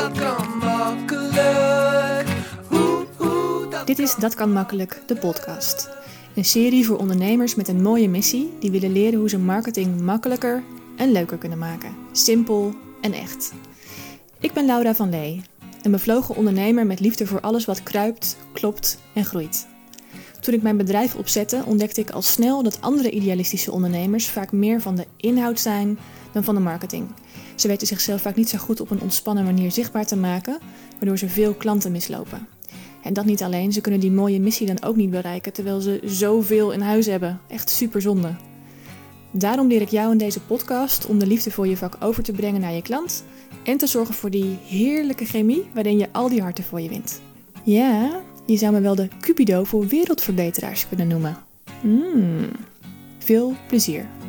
dat kan makkelijk. Dat Dit is Dat kan makkelijk, de podcast. Een serie voor ondernemers met een mooie missie die willen leren hoe ze marketing makkelijker en leuker kunnen maken. Simpel en echt. Ik ben Laura van Lee, een bevlogen ondernemer met liefde voor alles wat kruipt, klopt en groeit. Toen ik mijn bedrijf opzette, ontdekte ik al snel dat andere idealistische ondernemers vaak meer van de inhoud zijn dan van de marketing. Ze weten zichzelf vaak niet zo goed op een ontspannen manier zichtbaar te maken, waardoor ze veel klanten mislopen. En dat niet alleen, ze kunnen die mooie missie dan ook niet bereiken terwijl ze zoveel in huis hebben. Echt super zonde. Daarom leer ik jou in deze podcast om de liefde voor je vak over te brengen naar je klant en te zorgen voor die heerlijke chemie waarin je al die harten voor je wint. Ja, je zou me wel de Cupido voor wereldverbeteraars kunnen noemen. Mm. Veel plezier.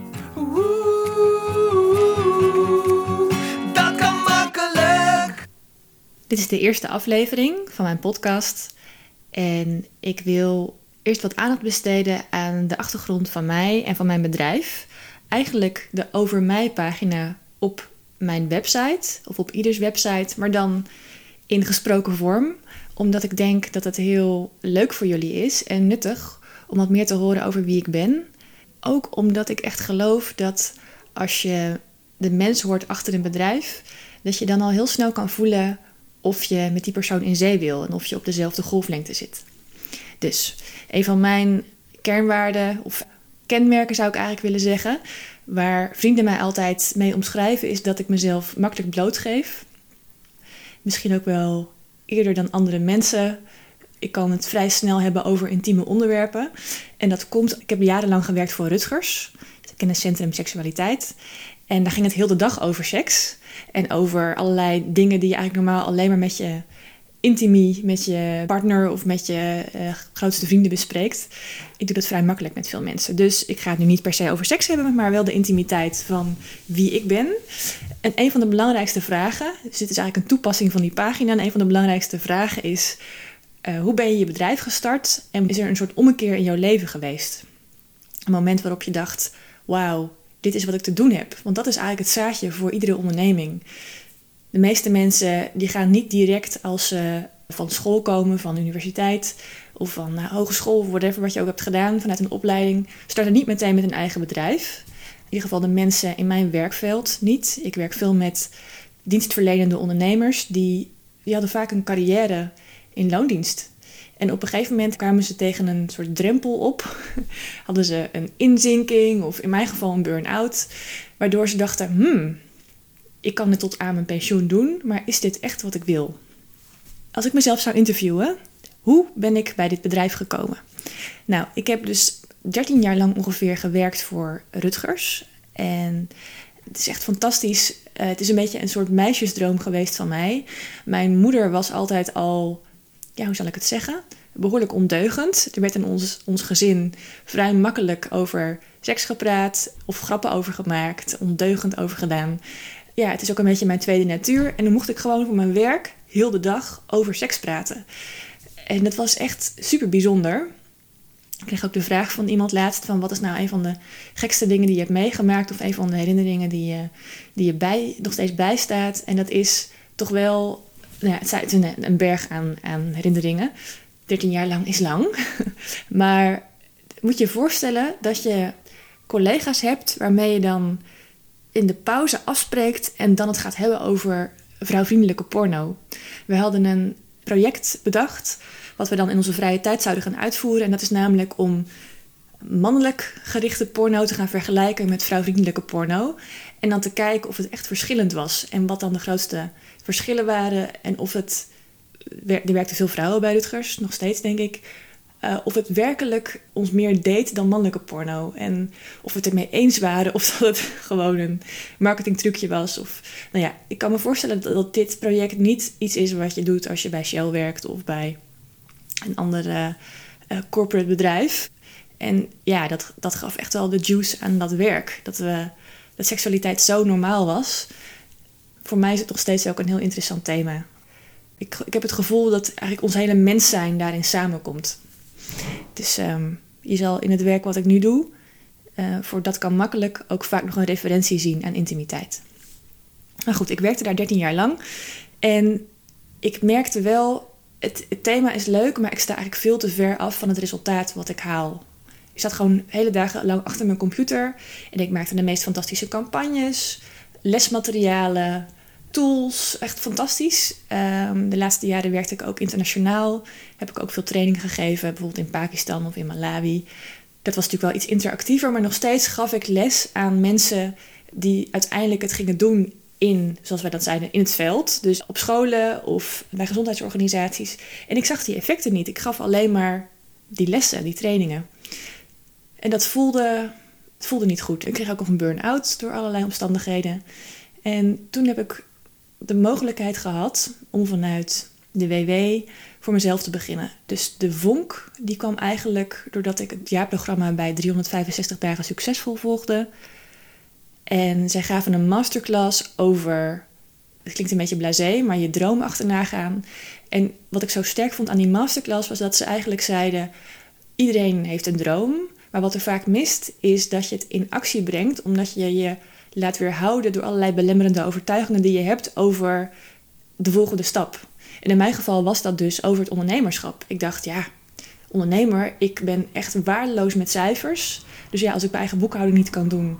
Dit is de eerste aflevering van mijn podcast. En ik wil eerst wat aandacht besteden aan de achtergrond van mij en van mijn bedrijf. Eigenlijk de Over Mij pagina op mijn website, of op ieders website, maar dan in gesproken vorm. Omdat ik denk dat het heel leuk voor jullie is en nuttig om wat meer te horen over wie ik ben. Ook omdat ik echt geloof dat als je de mens hoort achter een bedrijf, dat je dan al heel snel kan voelen of je met die persoon in zee wil en of je op dezelfde golflengte zit. Dus een van mijn kernwaarden of kenmerken zou ik eigenlijk willen zeggen, waar vrienden mij altijd mee omschrijven, is dat ik mezelf makkelijk blootgeef. Misschien ook wel eerder dan andere mensen. Ik kan het vrij snel hebben over intieme onderwerpen. En dat komt, ik heb jarenlang gewerkt voor Rutgers, het kenniscentrum seksualiteit. En daar ging het heel de dag over seks. En over allerlei dingen die je eigenlijk normaal alleen maar met je intimie, met je partner of met je eh, grootste vrienden bespreekt. Ik doe dat vrij makkelijk met veel mensen. Dus ik ga het nu niet per se over seks hebben, maar wel de intimiteit van wie ik ben. En een van de belangrijkste vragen, dus dit is eigenlijk een toepassing van die pagina. En een van de belangrijkste vragen is: eh, hoe ben je je bedrijf gestart en is er een soort ommekeer in jouw leven geweest? Een moment waarop je dacht: wauw, dit is wat ik te doen heb. Want dat is eigenlijk het zaadje voor iedere onderneming. De meeste mensen die gaan niet direct als ze van school komen, van universiteit of van uh, hogeschool, whatever wat je ook hebt gedaan vanuit een opleiding, starten niet meteen met een eigen bedrijf. In ieder geval de mensen in mijn werkveld niet. Ik werk veel met dienstverlenende ondernemers die, die hadden vaak een carrière in loondienst. En op een gegeven moment kwamen ze tegen een soort drempel op. Hadden ze een inzinking of in mijn geval een burn-out. Waardoor ze dachten, hmm, ik kan het tot aan mijn pensioen doen, maar is dit echt wat ik wil? Als ik mezelf zou interviewen, hoe ben ik bij dit bedrijf gekomen? Nou, ik heb dus 13 jaar lang ongeveer gewerkt voor Rutgers. En het is echt fantastisch. Uh, het is een beetje een soort meisjesdroom geweest van mij. Mijn moeder was altijd al, ja, hoe zal ik het zeggen? Behoorlijk ondeugend. Er werd in ons, ons gezin vrij makkelijk over seks gepraat of grappen over gemaakt, ondeugend over gedaan ja, het is ook een beetje mijn tweede natuur. En dan mocht ik gewoon voor mijn werk heel de dag over seks praten. En dat was echt super bijzonder. Ik kreeg ook de vraag van iemand laatst van wat is nou een van de gekste dingen die je hebt meegemaakt of een van de herinneringen die je, die je bij, nog steeds bijstaat. En dat is toch wel, nou het een, een berg aan, aan herinneringen. 13 jaar lang is lang. maar moet je je voorstellen dat je collega's hebt waarmee je dan in de pauze afspreekt en dan het gaat hebben over vrouwvriendelijke porno. We hadden een project bedacht wat we dan in onze vrije tijd zouden gaan uitvoeren. En dat is namelijk om mannelijk gerichte porno te gaan vergelijken met vrouwvriendelijke porno. En dan te kijken of het echt verschillend was en wat dan de grootste verschillen waren. En of het. Er werkten veel vrouwen bij Rutgers, nog steeds denk ik. Uh, of het werkelijk ons meer deed dan mannelijke porno. En of we het ermee eens waren of dat het gewoon een marketingtrucje was. Of, nou ja, ik kan me voorstellen dat, dit project niet iets is wat je doet als je bij Shell werkt of bij een ander uh, corporate bedrijf. En ja, dat, dat gaf echt wel de juice aan dat werk. Dat, we, dat seksualiteit zo normaal was. Voor mij is het nog steeds ook een heel interessant thema. Ik, ik heb het gevoel dat eigenlijk ons hele mens zijn daarin samenkomt. Dus um, je zal in het werk wat ik nu doe, uh, voor dat kan makkelijk ook vaak nog een referentie zien aan intimiteit. Maar goed, ik werkte daar 13 jaar lang. En ik merkte wel, het, het thema is leuk, maar ik sta eigenlijk veel te ver af van het resultaat wat ik haal. Ik zat gewoon hele dagen lang achter mijn computer en ik maakte de meest fantastische campagnes, lesmaterialen, tools. Echt fantastisch. Ehm, de laatste jaren werkte ik ook internationaal. Heb ik ook veel training gegeven, bijvoorbeeld in Pakistan of in Malawi. Dat was natuurlijk wel iets interactiever, maar nog steeds gaf ik les aan mensen die uiteindelijk het gingen doen in, zoals wij dat zeiden, in het veld. Dus op scholen of bij gezondheidsorganisaties. En ik zag die effecten niet. Ik gaf alleen maar die lessen, die trainingen. En dat voelde, het voelde niet goed. Ik kreeg ook nog een burn-out door allerlei omstandigheden. En toen heb ik de mogelijkheid gehad om vanuit de WW voor mezelf te beginnen. Dus de vonk die kwam eigenlijk doordat ik het jaarprogramma bij 365 dagen succesvol volgde. En zij gaven een masterclass over, het klinkt een beetje blasé, maar je droom achterna gaan. En wat ik zo sterk vond aan die masterclass was dat ze eigenlijk zeiden: iedereen heeft een droom, maar wat er vaak mist is dat je het in actie brengt, omdat je je laat weerhouden door allerlei belemmerende overtuigingen die je hebt over de volgende stap. En in mijn geval was dat dus over het ondernemerschap. Ik dacht, ja, ondernemer, ik ben echt waardeloos met cijfers. Dus ja, als ik mijn eigen boekhouding niet kan doen,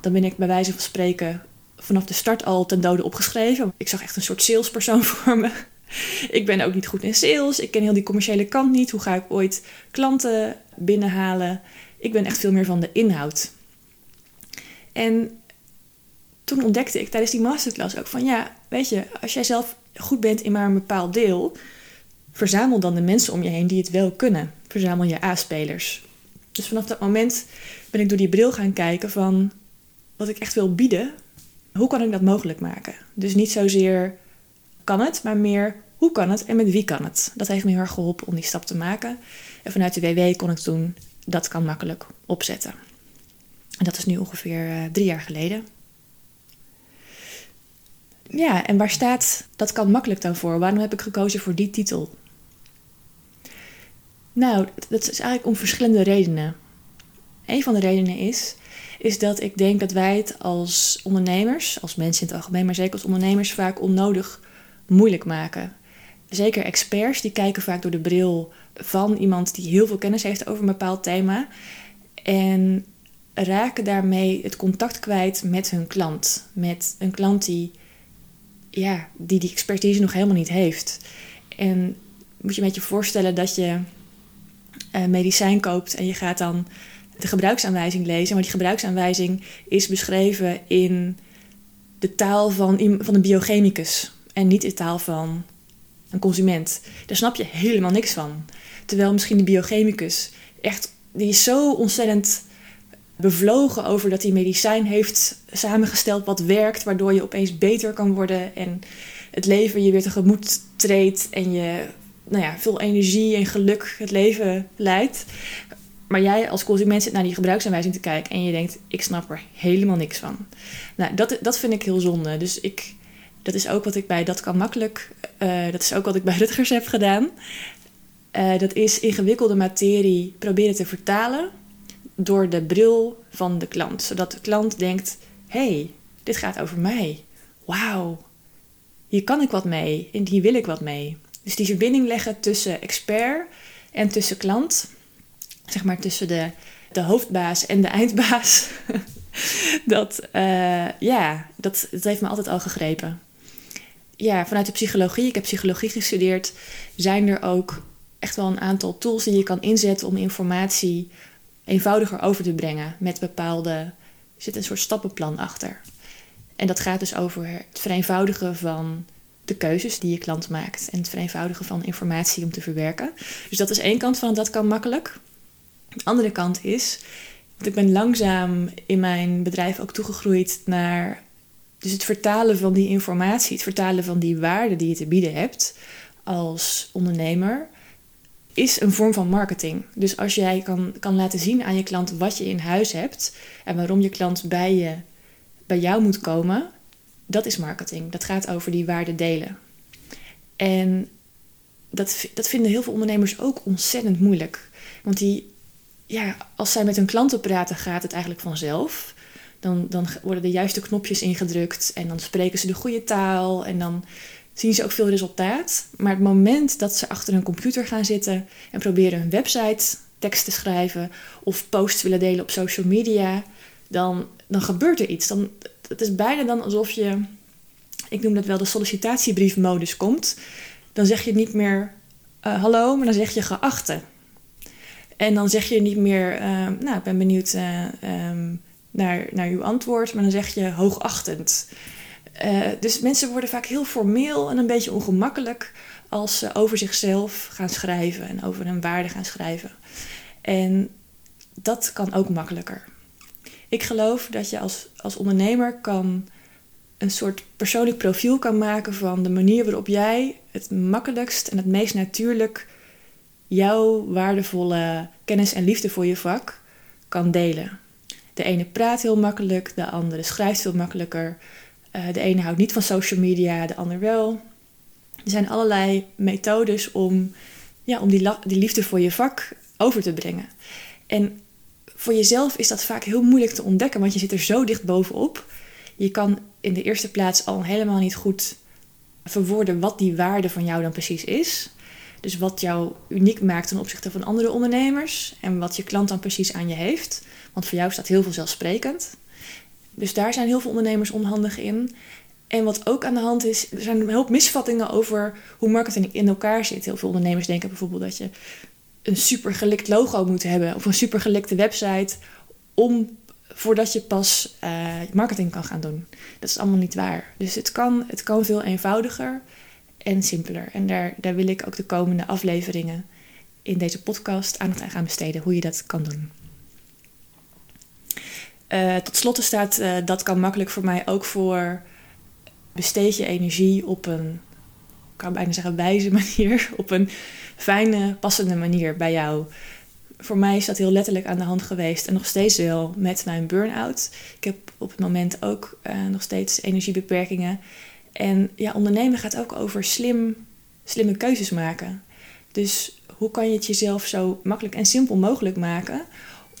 dan ben ik bij wijze van spreken vanaf de start al ten dode opgeschreven. Ik zag echt een soort salespersoon voor me. Ik ben ook niet goed in sales. Ik ken heel die commerciële kant niet. Hoe ga ik ooit klanten binnenhalen? Ik ben echt veel meer van de inhoud. En toen ontdekte ik tijdens die masterclass ook van ja, weet je, als jij zelf goed bent in maar een bepaald deel, verzamel dan de mensen om je heen die het wel kunnen. Verzamel je A-spelers. Dus vanaf dat moment ben ik door die bril gaan kijken van wat ik echt wil bieden, hoe kan ik dat mogelijk maken? Dus niet zozeer kan het, maar meer hoe kan het en met wie kan het? Dat heeft me heel erg geholpen om die stap te maken. En vanuit de WW kon ik toen dat kan makkelijk opzetten. En dat is nu ongeveer uh, drie jaar geleden. Ja, en waar staat dat kan makkelijk dan voor? Waarom heb ik gekozen voor die titel? Nou, dat is eigenlijk om verschillende redenen. Een van de redenen is, is dat ik denk dat wij het als ondernemers, als mensen in het algemeen, maar zeker als ondernemers, vaak onnodig moeilijk maken. Zeker experts, die kijken vaak door de bril van iemand die heel veel kennis heeft over een bepaald thema. En raken daarmee het contact kwijt met hun klant. Met een klant die ja, die die expertise nog helemaal niet heeft. En moet je met je voorstellen dat je uh, medicijn koopt en je gaat dan de gebruiksaanwijzing lezen. Maar die gebruiksaanwijzing is beschreven in de taal van, van een biochemicus en niet de taal van een consument. Daar snap je helemaal niks van. Terwijl misschien de biochemicus echt, die is zo ontzettend bevlogen over dat hij medicijn heeft samengesteld wat werkt, waardoor je opeens beter kan worden en het leven je weer tegemoet treedt en je nou ja, veel energie en geluk het leven leidt. Maar jij als consument zit naar die gebruiksaanwijzing te kijken en je denkt, ik snap er helemaal niks van. Nou, dat, dat vind ik heel zonde. Dus ik, dat is ook wat ik bij Dat Kan Makkelijk, uh, dat is ook wat ik bij Rutgers heb gedaan. Uh, dat is ingewikkelde materie proberen te vertalen door de bril van de klant. Zodat de klant denkt: hey, dit gaat over mij. Wauw, hier kan ik wat mee en hier wil ik wat mee. Dus die verbinding leggen tussen expert en tussen klant. Zeg maar tussen de, de hoofdbaas en de eindbaas. dat, uh, ja, dat heeft me altijd al gegrepen. Ja, vanuit de psychologie, ik heb psychologie gestudeerd, zijn er ook echt wel een aantal tools die je kan inzetten om informatie eenvoudiger over te brengen met bepaalde. Er zit een soort stappenplan achter. En dat gaat dus over het vereenvoudigen van de keuzes die je klant maakt en het vereenvoudigen van informatie om te verwerken. Dus dat is één kant van dat kan makkelijk. De andere kant is, want ik ben langzaam in mijn bedrijf ook toegegroeid naar dus het vertalen van die informatie, het vertalen van die waarde die je te bieden hebt als ondernemer is een vorm van marketing. Dus als jij kan, kan laten zien aan je klant wat je in huis hebt en waarom je klant bij, je, bij jou moet komen, dat is marketing. Dat gaat over die waarde delen. En dat, dat vinden heel veel ondernemers ook ontzettend moeilijk. Want die, ja, als zij met hun klanten praten, gaat het eigenlijk vanzelf. Dan, dan worden de juiste knopjes ingedrukt en dan spreken ze de goede taal en dan zien ze ook veel resultaat. Maar het moment dat ze achter een computer gaan zitten en proberen een website tekst te schrijven of posts willen delen op social media, dan, dan gebeurt er iets. Dan, het is bijna dan alsof je, ik noem dat wel de sollicitatiebriefmodus komt. Dan zeg je niet meer uh, hallo, maar dan zeg je geachte. En dan zeg je niet meer, uh, nou, ik ben benieuwd uh, um, naar, naar uw antwoord, maar dan zeg je hoogachtend. Dus mensen worden vaak heel formeel en een beetje ongemakkelijk als ze over zichzelf gaan schrijven en over hun waarde gaan schrijven. En dat kan ook makkelijker. Ik geloof dat je als, als ondernemer kan een soort persoonlijk profiel kan maken van de manier waarop jij het makkelijkst en het meest natuurlijk jouw waardevolle kennis en liefde voor je vak kan delen. De ene praat heel makkelijk, de andere schrijft veel makkelijker. Uh, de ene houdt niet van social media, de ander wel. Er zijn allerlei methodes om, ja, om die, die liefde voor je vak over te brengen. En voor jezelf is dat vaak heel moeilijk te ontdekken, want je zit er zo dicht bovenop. Je kan in de eerste plaats al helemaal niet goed verwoorden wat die waarde van jou dan precies is. Dus wat jou uniek maakt ten opzichte van andere ondernemers en wat je klant dan precies aan je heeft. Want voor jou staat heel veel zelfsprekend. Dus daar zijn heel veel ondernemers onhandig in. En wat ook aan de hand is, er zijn een hoop misvattingen over hoe marketing in elkaar zit. Heel veel ondernemers denken bijvoorbeeld dat je een super gelikt logo moet hebben of een super gelikte website om voordat je pas uh, marketing kan gaan doen. Dat is allemaal niet waar. Dus het kan, het kan veel eenvoudiger en simpeler. En daar, daar wil ik ook de komende afleveringen in deze podcast aandacht aan gaan besteden, hoe je dat kan doen. Uh, tot slot staat, uh, dat kan makkelijk voor mij ook voor besteed je energie op een, ik kan bijna zeggen wijze manier, op een fijne, passende manier bij jou. Voor mij is dat heel letterlijk aan de hand geweest en nog steeds wel met mijn burn-out. Ik heb op het moment ook uh, nog steeds energiebeperkingen. En ja, ondernemen gaat ook over slim, slimme keuzes maken. Dus hoe kan je het jezelf zo makkelijk en simpel mogelijk maken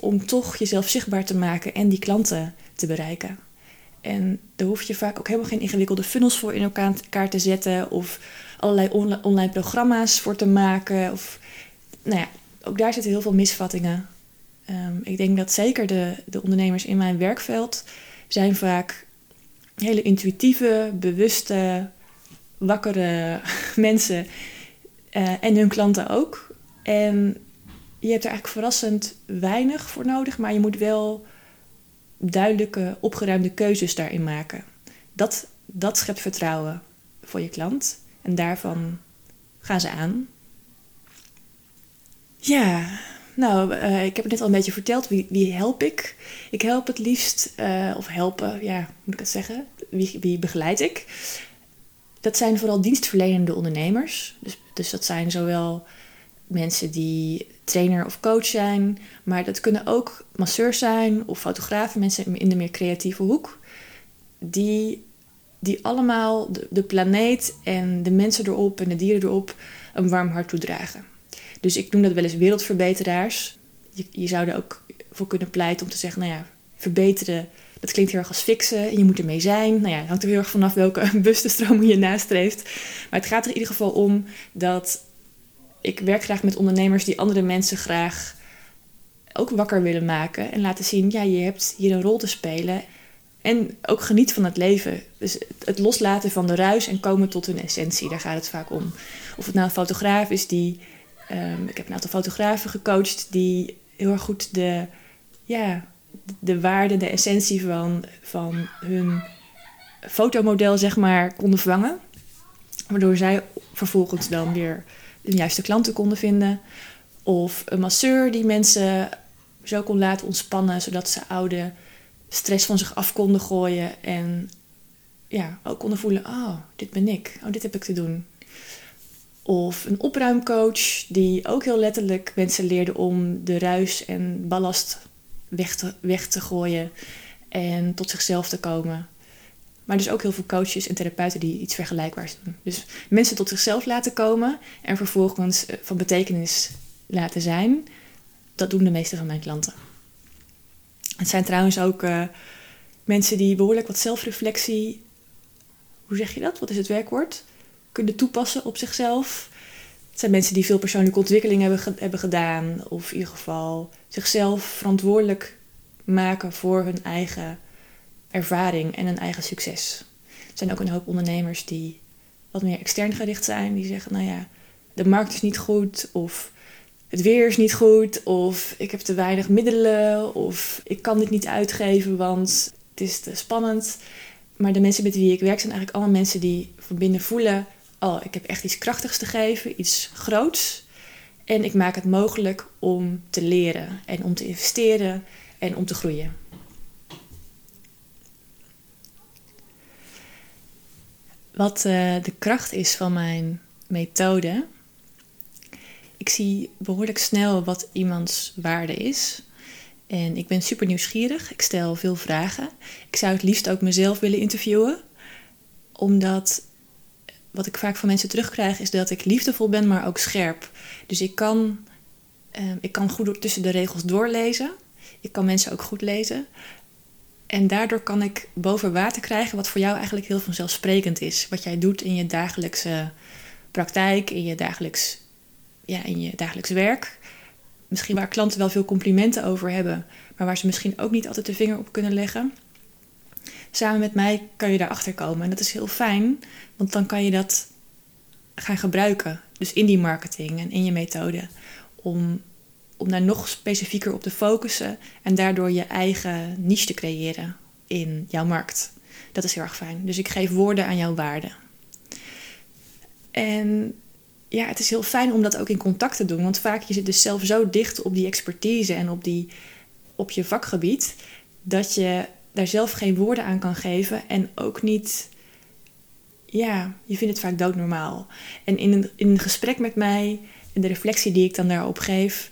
om toch jezelf zichtbaar te maken en die klanten te bereiken? En daar hoef je vaak ook helemaal geen ingewikkelde funnels voor in elkaar te zetten of allerlei online programma's voor te maken. Of, nou ja, ook daar zitten heel veel misvattingen. Um, ik denk dat zeker de, de ondernemers in mijn werkveld zijn vaak hele intuïtieve, bewuste, wakkere mensen. Uh, en hun klanten ook. En je hebt er eigenlijk verrassend weinig voor nodig, maar je moet wel duidelijke, opgeruimde keuzes daarin maken. Dat, dat schept vertrouwen voor je klant. En daarvan gaan ze aan. Ja, nou, uh, ik heb het net al een beetje verteld. Wie, wie help ik? Ik help het liefst, uh, of helpen, ja, moet ik het zeggen? Wie, wie begeleid ik? Dat zijn vooral dienstverlenende ondernemers. Dus, dus dat zijn zowel mensen die trainer of coach zijn, maar dat kunnen ook masseurs zijn of fotografen, mensen in de meer creatieve hoek, die die allemaal de, de planeet en de mensen erop en de dieren erop een warm hart toedragen. Dus ik noem dat wel eens wereldverbeteraars. Je, je zou er ook voor kunnen pleiten om te zeggen, nou ja, verbeteren, dat klinkt heel erg als fixen en je moet ermee zijn. Nou ja, het hangt er heel erg vanaf welke bewuste je nastreeft. Maar het gaat er in ieder geval om dat ik werk graag met ondernemers die andere mensen graag ook wakker willen maken en laten zien, ja, je hebt hier een rol te spelen en ook geniet van het leven. Dus het loslaten van de ruis en komen tot hun essentie, daar gaat het vaak om. Of het nou een fotograaf is die. Um, ik heb een aantal fotografen gecoacht die heel erg goed de, ja, de waarde, de essentie van, van hun fotomodel, zeg maar, konden vangen. Waardoor zij vervolgens dan weer de juiste klanten konden vinden. Of een masseur die mensen zo kon laten ontspannen, zodat ze oude stress van zich af konden gooien. En ja, ook konden voelen, oh, dit ben ik. Oh, dit heb ik te doen. Of een opruimcoach die ook heel letterlijk mensen leerde om de ruis en ballast weg te, weg te gooien en tot zichzelf te komen. Maar dus ook heel veel coaches en therapeuten die iets vergelijkbaars doen. Dus mensen tot zichzelf laten komen en vervolgens eh, van betekenis laten zijn. Dat doen de meeste van mijn klanten. Het zijn trouwens ook uh, mensen die behoorlijk wat zelfreflectie, hoe zeg je dat? Wat is het werkwoord? Kunnen toepassen op zichzelf. Het zijn mensen die veel persoonlijke ontwikkeling hebben, hebben gedaan, of in ieder geval zichzelf verantwoordelijk maken voor hun eigen ervaring en hun eigen succes. Er zijn ook een hoop ondernemers die wat meer extern gericht zijn, die zeggen: Nou ja, de markt is niet goed, of het weer is niet goed, of ik heb te weinig middelen, of ik kan dit niet uitgeven, want het is te spannend. Maar de mensen met wie ik werk zijn eigenlijk allemaal mensen die van binnen voelen: Oh, ik heb echt iets krachtigs te geven, iets groots. En ik maak het mogelijk om te leren en om te investeren en om te groeien. Wat uh, de kracht is van mijn methode. Ik zie behoorlijk snel wat iemands waarde is. En ik ben super nieuwsgierig. Ik stel veel vragen. Ik zou het liefst ook mezelf willen interviewen. Omdat wat ik vaak van mensen terugkrijg is dat ik liefdevol ben, maar ook scherp. Dus ik kan, uh, ik kan goed tussen de regels doorlezen. Ik kan mensen ook goed lezen. En daardoor kan ik boven water krijgen wat voor jou eigenlijk heel vanzelfsprekend is. Wat jij doet in je dagelijkse praktijk, in je dagelijks, ja, in je dagelijks werk. Misschien waar klanten wel veel complimenten over hebben, maar waar ze misschien ook niet altijd de vinger op kunnen leggen. Samen met mij kan je daarachter komen. En dat is heel fijn, want dan kan je dat gaan gebruiken. Dus in die marketing en in je methode. Om om daar nog specifieker op te focussen en daardoor je eigen niche te creëren in jouw markt. Dat is heel erg fijn. Dus ik geef woorden aan jouw waarde. En ja, het is heel fijn om dat ook in contact te doen, want vaak je zit dus zelf zo dicht op die expertise en op, die, op je vakgebied dat je daar zelf geen woorden aan kan geven en ook niet ja, je vindt het vaak doodnormaal. En in een, in een gesprek met mij en de reflectie die ik dan daarop geef,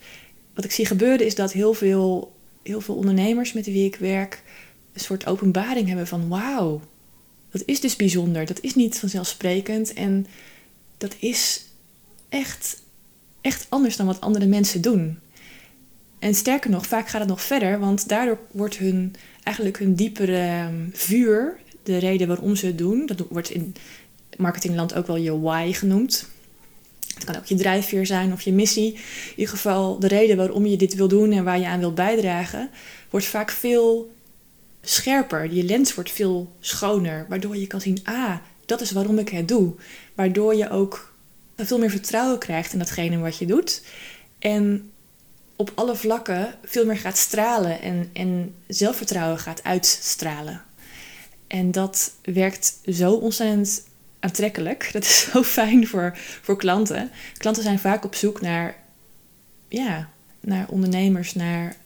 wat ik zie gebeuren is dat heel veel, heel veel ondernemers met wie ik werk een soort openbaring hebben van wauw, dat is dus bijzonder. Dat is niet vanzelfsprekend en dat is echt, echt anders dan wat andere mensen doen. En sterker nog, vaak gaat het nog verder, want daardoor wordt hun, eigenlijk hun diepere ehm, vuur, de reden waarom ze het doen, dat wordt in marketingland ook wel je why genoemd. Het kan ook je drijfveer zijn of je missie. In ieder geval de reden waarom je dit wil doen en waar je aan wil bijdragen, wordt vaak veel scherper. Je lens wordt veel schoner, waardoor je kan zien: ah, dat is waarom ik het doe. Waardoor je ook veel meer vertrouwen krijgt in datgene wat je doet. En op alle vlakken veel meer gaat stralen en, en zelfvertrouwen gaat uitstralen. En dat werkt zo ontzettend aantrekkelijk. Dat is zo fijn voor, voor klanten. Klanten zijn vaak op zoek naar, ja, naar ondernemers, naar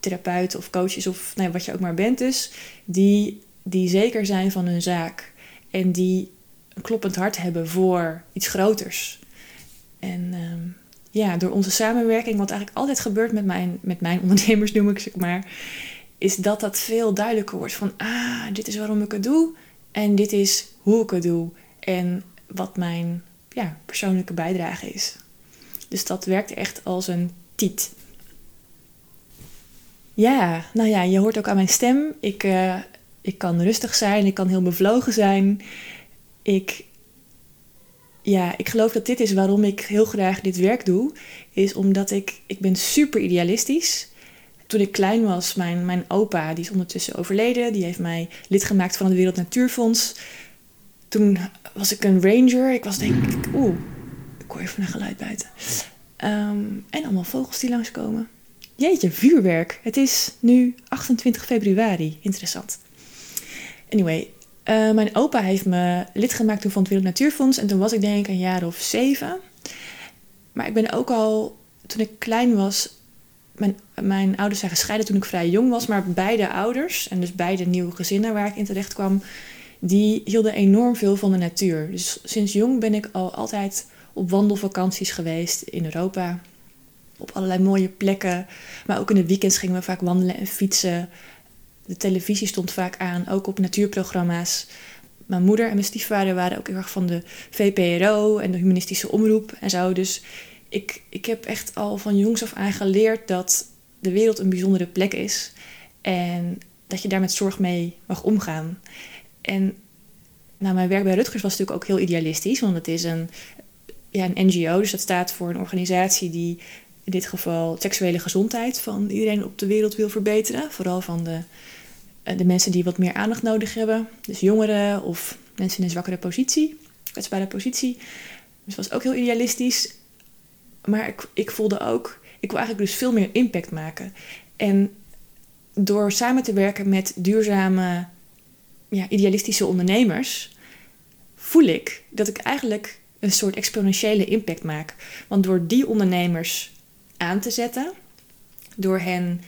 therapeuten of coaches of nou, wat je ook maar bent dus. Die, die zeker zijn van hun zaak. En die een kloppend hart hebben voor iets groters. En ehm, ja, door onze samenwerking, wat eigenlijk altijd gebeurt met mijn, met mijn ondernemers, noem ik zeg maar, is dat dat veel duidelijker wordt van, ah, dit is waarom ik het doe en dit is hoe ik het doe en wat mijn ja, persoonlijke bijdrage is. Dus dat werkt echt als een tiet. Ja, nou ja, je hoort ook aan mijn stem. Ik, uh, ik kan rustig zijn, ik kan heel bevlogen zijn. Ik, ja, ik geloof dat dit is waarom ik heel graag dit werk doe. Is omdat ik, ik ben super idealistisch. Toen ik klein was, mijn, mijn opa, die is ondertussen overleden. Die heeft mij lid gemaakt van het Wereld Natuurfonds. Toen was ik een ranger. Ik was denk ik... Oeh, ik hoor even een geluid buiten. Ehm, en allemaal vogels die langskomen. Jeetje, vuurwerk. Het is nu 28 februari. Interessant. Anyway, uh, mijn opa heeft me lid gemaakt toen van het Wereld Natuurfonds. En toen was ik denk ik een jaar of zeven. Maar ik ben ook al, toen ik klein was... Mijn, mijn ouders zijn gescheiden toen ik vrij jong was. Maar beide ouders, en dus beide nieuwe gezinnen waar ik in terecht kwam die hielden enorm veel van de natuur. Dus sinds jong ben ik al altijd op wandelvakanties geweest in Europa. Op allerlei mooie plekken. Maar ook in de weekends gingen we vaak wandelen en fietsen. De televisie stond vaak aan, ook op natuurprogramma's. Mijn moeder en mijn stiefvader waren ook heel erg van de VPRO en de humanistische omroep en zo. Dus ik, ik heb echt al van jongs af aan geleerd dat de wereld een bijzondere plek is. En dat je daar met zorg mee mag omgaan. En nou, mijn werk bij Rutgers was natuurlijk ook heel idealistisch, want het is een, ja, een NGO, dus dat staat voor een organisatie die in dit geval seksuele gezondheid van iedereen op de wereld wil verbeteren. Vooral van de, eh, de mensen die wat meer aandacht nodig hebben. Dus jongeren of mensen in een zwakkere positie, kwetsbare positie. Dus het was ook heel idealistisch. Maar ik, ik voelde ook, ik wil eigenlijk dus veel meer impact maken. En door samen te werken met duurzame, ja, idealistische ondernemers, voel ik dat ik eigenlijk een soort exponentiële impact maak. Want door die ondernemers aan te zetten, door hen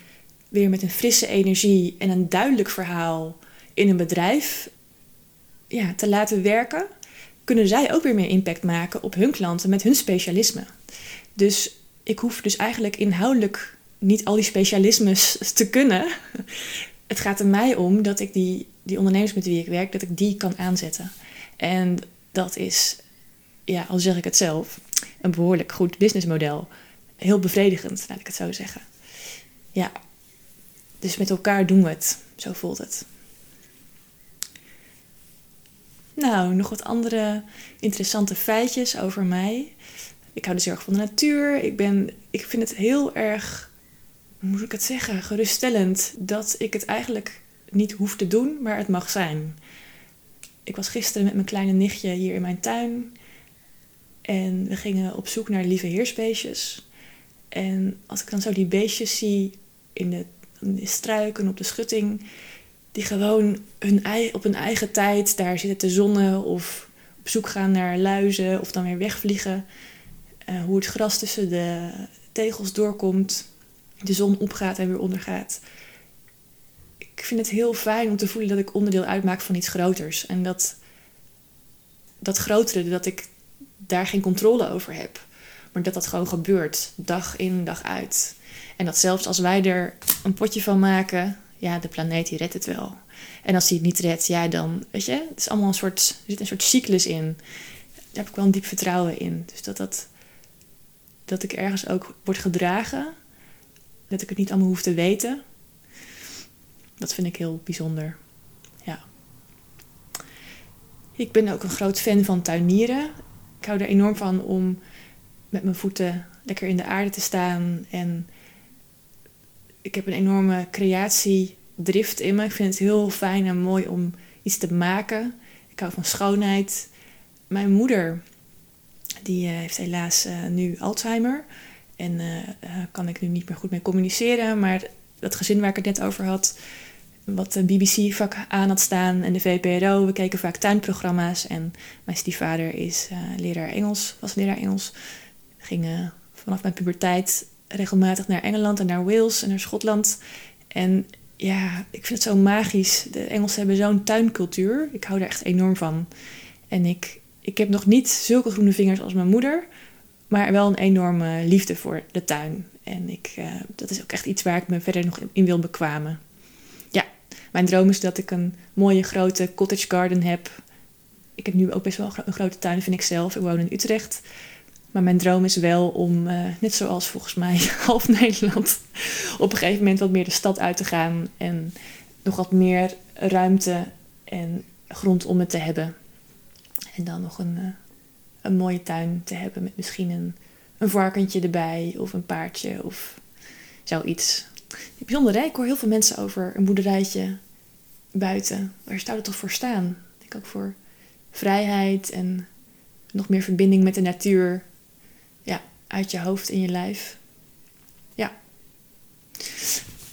weer met een frisse energie en een duidelijk verhaal in een bedrijf ja, te laten werken, kunnen zij ook weer meer impact maken op hun klanten met hun specialisme. Dus ik hoef dus eigenlijk inhoudelijk niet al die specialismes te kunnen. Het gaat er mij om dat ik die, die ondernemers met wie ik werk, dat ik die kan aanzetten. En dat is, ja, al zeg ik het zelf, een behoorlijk goed businessmodel. Heel bevredigend, laat ik het zo zeggen. Ja, dus met elkaar doen we het. Zo voelt het. Nou, nog wat andere interessante feitjes over mij. Ik hou dus heel erg van de natuur. Ik, ben, ik vind het heel erg, hoe moet ik het zeggen, geruststellend dat ik het eigenlijk niet hoef te doen, maar het mag zijn. Ik was gisteren met mijn kleine nichtje hier in mijn tuin. En we gingen op zoek naar lieve heersbeestjes. En als ik dan zo die beestjes zie in de, struiken, op de schutting, die gewoon hun, op hun eigen tijd daar zitten te zonnen of op zoek gaan naar luizen of dan weer wegvliegen. Uh, hoe het gras tussen de tegels doorkomt, de zon opgaat en weer ondergaat. Ik vind het heel fijn om te voelen dat ik onderdeel uitmaak van iets groters. En dat, dat grotere, dat ik daar geen controle over heb. Maar dat dat gewoon gebeurt, dag in, dag uit. En dat zelfs als wij er een potje van maken, ja, de planeet die redt het wel. En als die het niet redt, ja, dan, weet je, het is allemaal een soort, er zit een soort cyclus in. Daar heb ik wel een diep vertrouwen in. Dus dat, dat, dat ik ergens ook word gedragen, dat ik het niet allemaal hoef te weten, dat vind ik heel bijzonder. Ja. Ik ben ook een groot fan van tuinieren. Ik hou er enorm van om met mijn voeten lekker in de aarde te staan en ik heb een enorme creatiedrift in me. Ik vind het heel fijn en mooi om iets te maken. Ik hou van schoonheid. Mijn moeder, die uh, heeft helaas uh, nu Alzheimer. En uh, kan ik nu niet meer goed mee communiceren. Maar dat gezin waar ik het net over had, wat de BBC-vak aan had staan en de VPRO. We keken vaak tuinprogramma's. En mijn stiefvader is leraar Engels, was leraar Engels. Ging vanaf mijn puberteit regelmatig naar Engeland en naar Wales en naar Schotland. En ja, ik vind het zo magisch. De Engelsen hebben zo'n tuincultuur. Ik hou er echt enorm van. En ik, ik heb nog niet zulke groene vingers als mijn moeder, maar wel een enorme liefde voor de tuin. En ik, uh, dat is ook echt iets waar ik me verder nog in wil bekwamen. Ja, mijn droom is dat ik een mooie grote cottage garden heb. Ik heb nu ook best wel een grote tuin, vind ik zelf. Ik woon in Utrecht. Maar mijn droom is wel om, uh, net zoals volgens mij half Nederland, op een gegeven moment wat meer de stad uit te gaan en nog wat meer ruimte en grond om het te hebben. En dan nog een, uh, een mooie tuin te hebben met misschien een, een varkentje erbij of een paardje of zoiets. Bijzonder, hè? ik hoor heel veel mensen over een boerderijtje buiten. Waar zou dat toch voor staan? Ik denk ook voor vrijheid en nog meer verbinding met de natuur uit je hoofd in je lijf. Ja.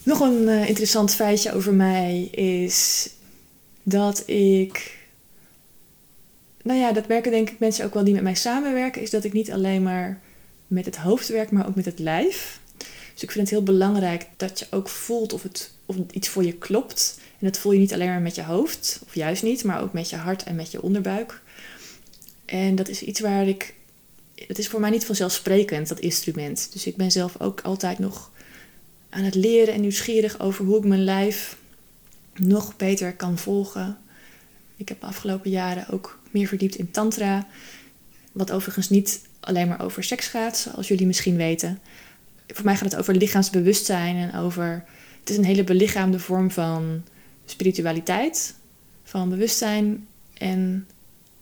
Nog een uh, interessant feitje over mij is dat ik. Nou ja, dat werken denk ik mensen ook wel die met mij samenwerken, is dat ik niet alleen maar met het hoofd werk, maar ook met het lijf. Dus ik vind het heel belangrijk dat je ook voelt of, het, of iets voor je klopt. En dat voel je niet alleen maar met je hoofd, of juist niet, maar ook met je hart en met je onderbuik. En dat is iets waar ik het is voor mij niet vanzelfsprekend, dat instrument. Dus ik ben zelf ook altijd nog aan het leren en nieuwsgierig over hoe ik mijn lijf nog beter kan volgen. Ik heb de afgelopen jaren ook meer verdiept in tantra. Wat overigens niet alleen maar over seks gaat, zoals jullie misschien weten. Voor mij gaat het over lichaamsbewustzijn en over... Het is een hele belichaamde vorm van spiritualiteit, van bewustzijn en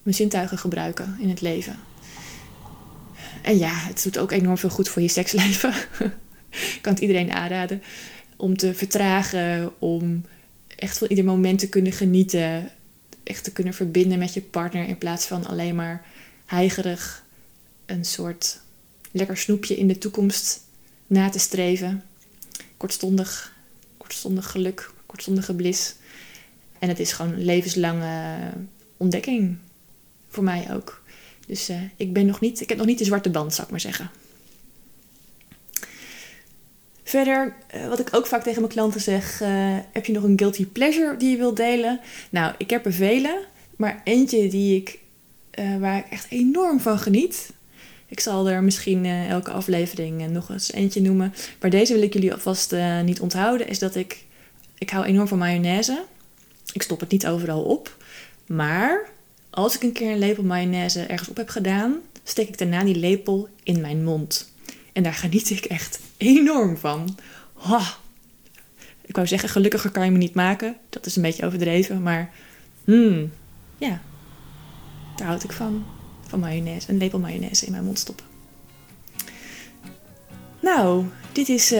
mijn zintuigen gebruiken in het leven. En ja, het doet ook enorm veel goed voor je seksleven. Ik kan het iedereen aanraden om te vertragen, om echt van ieder moment te kunnen genieten, echt te kunnen verbinden met je partner in plaats van alleen maar heigerig een soort lekker snoepje in de toekomst na te streven. Kortstondig, kortstondig geluk, kortstondige blis. En het is gewoon levenslange ontdekking. Voor mij ook. Dus uh, ik ben nog niet, ik heb nog niet de zwarte band, zou ik maar zeggen. Verder, uh, wat ik ook vaak tegen mijn klanten zeg, uh, heb je nog een guilty pleasure die je wilt delen? Nou, ik heb er vele, maar eentje die ik, waar ik echt enorm van geniet. Ik zal er misschien elke aflevering nog eens eentje noemen. Maar deze wil ik jullie alvast niet onthouden, is dat ik, ik hou enorm van mayonaise. Ik stop het niet overal op, maar als ik een keer een lepel mayonaise ergens op heb gedaan, steek ik daarna die lepel in mijn mond. En daar geniet ik echt enorm van. Oh. Ik wou zeggen, gelukkiger kan je me niet maken. Dat is een beetje overdreven, maar hmm, ja, daar houd ik van. Van mayonaise, een lepel mayonaise in mijn mond stoppen. Nou, dit is uh,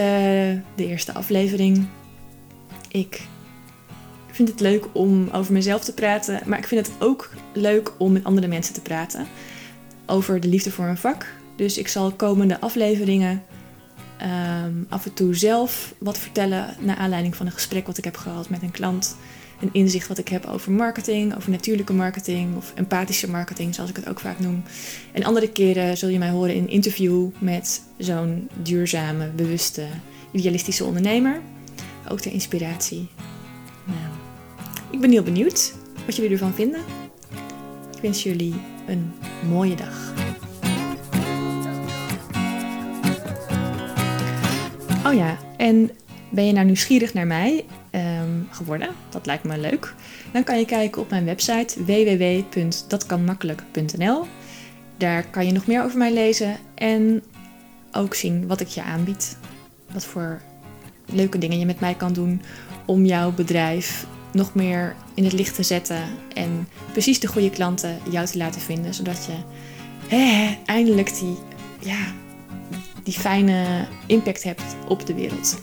de eerste aflevering. Ik vind het leuk om over mezelf te praten, maar ik vind het ook leuk om met andere mensen te praten over de liefde voor een vak. Dus ik zal komende afleveringen um, af en toe zelf wat vertellen naar aanleiding van een gesprek wat ik heb gehad met een klant. Een inzicht wat ik heb over marketing, over natuurlijke marketing of empathische marketing, zoals ik het ook vaak noem. En andere keren zul je mij horen in een interview met zo'n duurzame, bewuste, idealistische ondernemer. Ook ter inspiratie. Nou, ik ben heel benieuwd wat jullie ervan vinden. Ik wens jullie een mooie dag. Oh ja, en ben je nou nieuwsgierig naar mij um, geworden? Dat lijkt me leuk. Dan kan je kijken op mijn website www.datkanmakkelijk.nl. Daar kan je nog meer over mij lezen en ook zien wat ik je aanbied. Wat voor leuke dingen je met mij kan doen om jouw bedrijf nog meer in het licht te zetten en precies de goede klanten jou te laten vinden, zodat je eindelijk die, ja, die fijne impact hebt op de wereld.